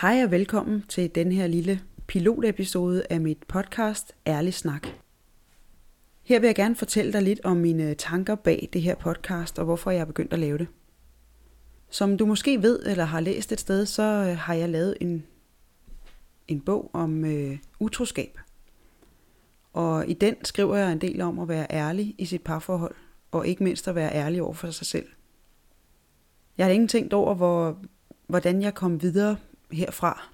Hej og velkommen til den her lille pilotepisode af mit podcast Ærlig Snak. Her vil jeg gerne fortælle dig lidt om mine tanker bag det her podcast og hvorfor jeg er begyndt at lave det. Som du måske ved eller har læst et sted, så øh, har jeg lavet en, en bog om øh, utroskab. Og i den skriver jeg en del om at være ærlig i sit parforhold, og ikke mindst at være ærlig over for sig selv. Jeg har ingen tænkt over, hvor, hvordan jeg kom videre herfra.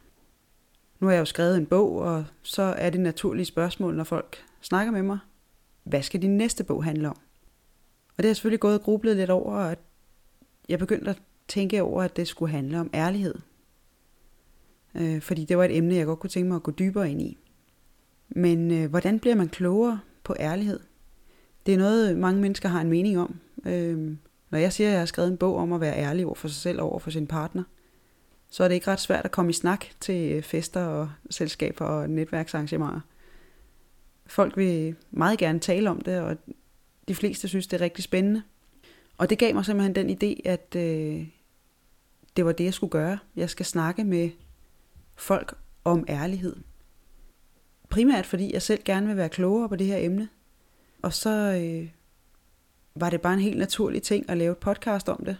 Nu har jeg jo skrevet en bog, og så er det naturlige spørgsmål, når folk snakker med mig. Hvad skal din næste bog handle om? Og det har jeg selvfølgelig gået og grublet lidt over, at jeg begyndte at tænke over, at det skulle handle om ærlighed. Øh, fordi det var et emne, jeg godt kunne tænke mig at gå dybere ind i. Men øh, hvordan bliver man klogere på ærlighed? Det er noget, mange mennesker har en mening om. Øh, når jeg siger, at jeg har skrevet en bog om at være ærlig over for sig selv og over for sin partner, så er det ikke ret svært at komme i snak til øh, fester og selskaber og netværksarrangementer. Folk vil meget gerne tale om det, og de fleste synes, det er rigtig spændende. Og det gav mig simpelthen den idé, at øh, det var det, jeg skulle gøre. Jeg skal snakke med folk om ærlighed. Primært fordi jeg selv gerne vil være klogere på det her emne. Og så øh, var det bare en helt naturlig ting at lave et podcast om det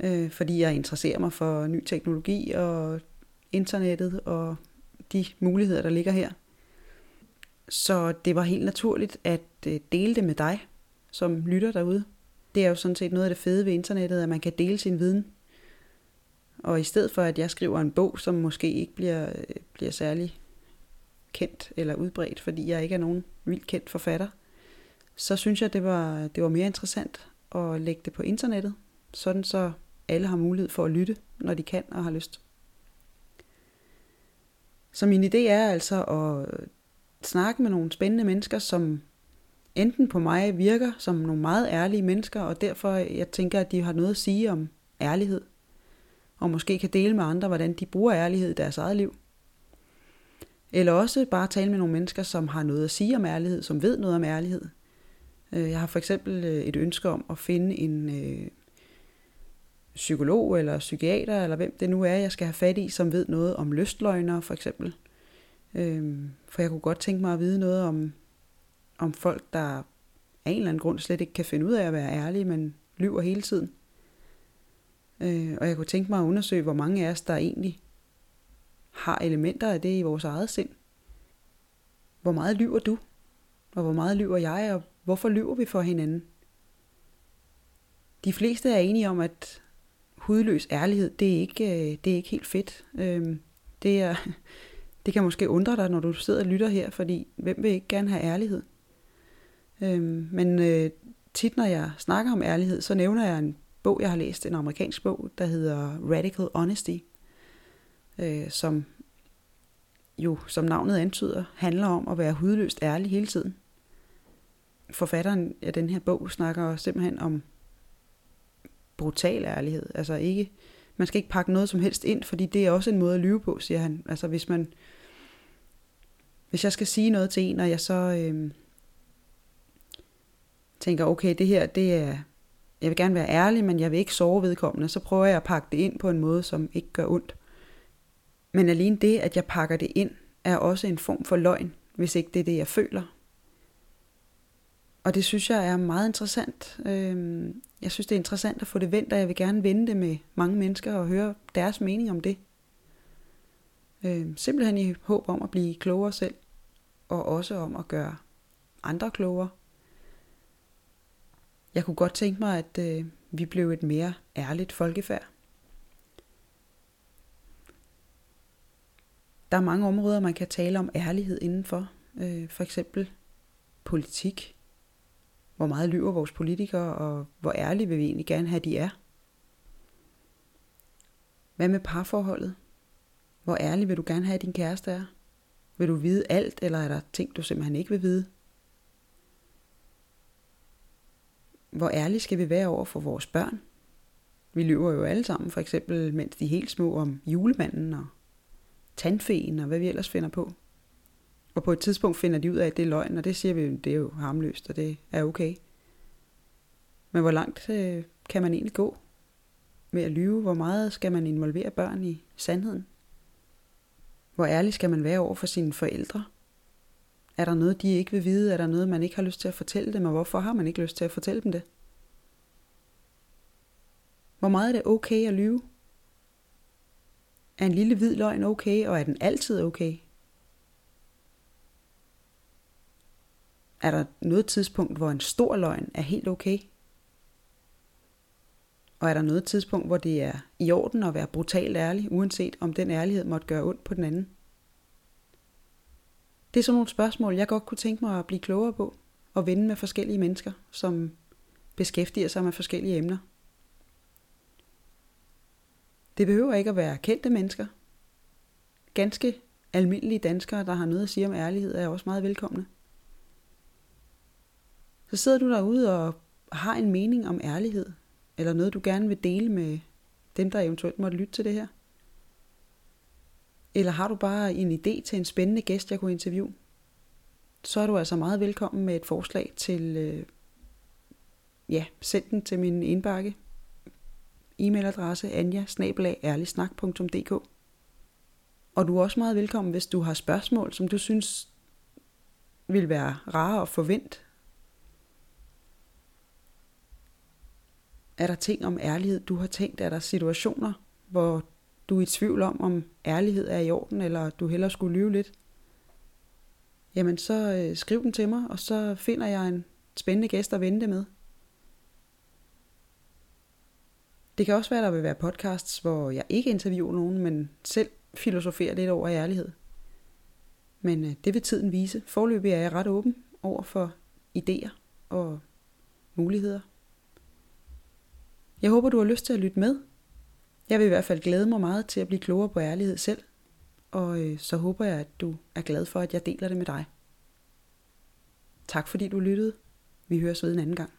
øh, fordi jeg interesserer mig for ny teknologi og internettet og de muligheder, der ligger her. Så det var helt naturligt at øh, dele det med dig, som lytter derude. Det er jo sådan set noget af det fede ved internettet, at man kan dele sin viden. Og i stedet for, at jeg skriver en bog, som måske ikke bliver, øh, bliver særlig kendt eller udbredt, fordi jeg ikke er nogen vildt kendt forfatter, så synes jeg, det var, det var mere interessant at lægge det på internettet, sådan så alle har mulighed for at lytte, når de kan og har lyst. Så min idé er altså at snakke med nogle spændende mennesker, som enten på mig virker som nogle meget ærlige mennesker, og derfor jeg tænker, at de har noget at sige om ærlighed, og måske kan dele med andre, hvordan de bruger ærlighed i deres eget liv. Eller også bare tale med nogle mennesker, som har noget at sige om ærlighed, som ved noget om ærlighed. Øh, jeg har for eksempel øh, et ønske om at finde en øh, psykolog eller psykiater, eller hvem det nu er, jeg skal have fat i, som ved noget om lystløgner for eksempel. Øhm, for jeg kunne godt tænke mig at vide noget om, om folk, der af en eller anden grund slet ikke kan finde ud af at være ærlige, men lyver hele tiden. Øh, og jeg kunne tænke mig at undersøge, hvor mange af os, der egentlig har elementer af det i vores eget sind. Hvor meget lyver du? Og hvor meget lyver jeg? Og hvorfor lyver vi for hinanden? De fleste er enige om, at hudløs ærlighed, det er ikke, øh, det er ikke helt fedt. Øhm, det, er, det kan måske undre dig, når du sidder og lytter her, fordi hvem vil ikke gerne have ærlighed? Øhm, men øh, tit, når jeg snakker om ærlighed, så nævner jeg en bog, jeg har læst, en amerikansk bog, der hedder Radical Honesty, øh, som jo, som navnet antyder, handler om at være hudløst ærlig hele tiden. Forfatteren af den her bog snakker simpelthen om brutal ærlighed. Altså ikke, man skal ikke pakke noget som helst ind, fordi det er også en måde at lyve på, siger han. Altså hvis man, hvis jeg skal sige noget til en, og jeg så øh, tænker, okay, det her, det er, jeg vil gerne være ærlig, men jeg vil ikke sove vedkommende, så prøver jeg at pakke det ind på en måde, som ikke gør ondt. Men alene det, at jeg pakker det ind, er også en form for løgn, hvis ikke det er det, jeg føler. Og det synes jeg er meget interessant. Øhm, jeg synes, det er interessant at få det vendt, og jeg vil gerne vende det med mange mennesker og høre deres mening om det. Øhm, simpelthen i håb om at blive klogere selv, og også om at gøre andre klogere. Jeg kunne godt tænke mig, at øh, vi blev et mere ærligt folkefærd. Der er mange områder, man kan tale om ærlighed indenfor. Øh, for eksempel politik, hvor meget lyver vores politikere, og hvor ærlige vil vi egentlig gerne have, de er. Hvad med parforholdet? Hvor ærlig vil du gerne have, at din kæreste er? Vil du vide alt, eller er der ting, du simpelthen ikke vil vide? Hvor ærlige skal vi være over for vores børn? Vi lyver jo alle sammen, for eksempel mens de er helt små om julemanden og tandfeen og hvad vi ellers finder på. Og på et tidspunkt finder de ud af, at det er løgn, og det siger vi, det er jo harmløst, og det er okay. Men hvor langt øh, kan man egentlig gå med at lyve? Hvor meget skal man involvere børn i sandheden? Hvor ærlig skal man være over for sine forældre? Er der noget, de ikke vil vide? Er der noget, man ikke har lyst til at fortælle dem? Og hvorfor har man ikke lyst til at fortælle dem det? Hvor meget er det okay at lyve? Er en lille hvid løgn okay, og er den altid okay? Er der noget tidspunkt, hvor en stor løgn er helt okay? Og er der noget tidspunkt, hvor det er i orden at være brutalt ærlig, uanset om den ærlighed måtte gøre ondt på den anden? Det er sådan nogle spørgsmål, jeg godt kunne tænke mig at blive klogere på, og vende med forskellige mennesker, som beskæftiger sig med forskellige emner. Det behøver ikke at være kendte mennesker. Ganske almindelige danskere, der har noget at sige om ærlighed, er også meget velkomne. Så sidder du derude og har en mening om ærlighed, eller noget du gerne vil dele med dem, der eventuelt måtte lytte til det her. Eller har du bare en idé til en spændende gæst, jeg kunne interviewe, så er du altså meget velkommen med et forslag til, øh, ja, send den til min indbakke. E-mailadresse anja Og du er også meget velkommen, hvis du har spørgsmål, som du synes vil være rare at forvente. Er der ting om ærlighed, du har tænkt? Er der situationer, hvor du er i tvivl om, om ærlighed er i orden, eller du hellere skulle lyve lidt? Jamen så øh, skriv den til mig, og så finder jeg en spændende gæst at vente med. Det kan også være, der vil være podcasts, hvor jeg ikke interviewer nogen, men selv filosoferer lidt over ærlighed. Men øh, det vil tiden vise. Forløbig er jeg ret åben over for idéer og muligheder. Jeg håber, du har lyst til at lytte med. Jeg vil i hvert fald glæde mig meget til at blive klogere på ærlighed selv. Og øh, så håber jeg, at du er glad for, at jeg deler det med dig. Tak fordi du lyttede. Vi høres ved en anden gang.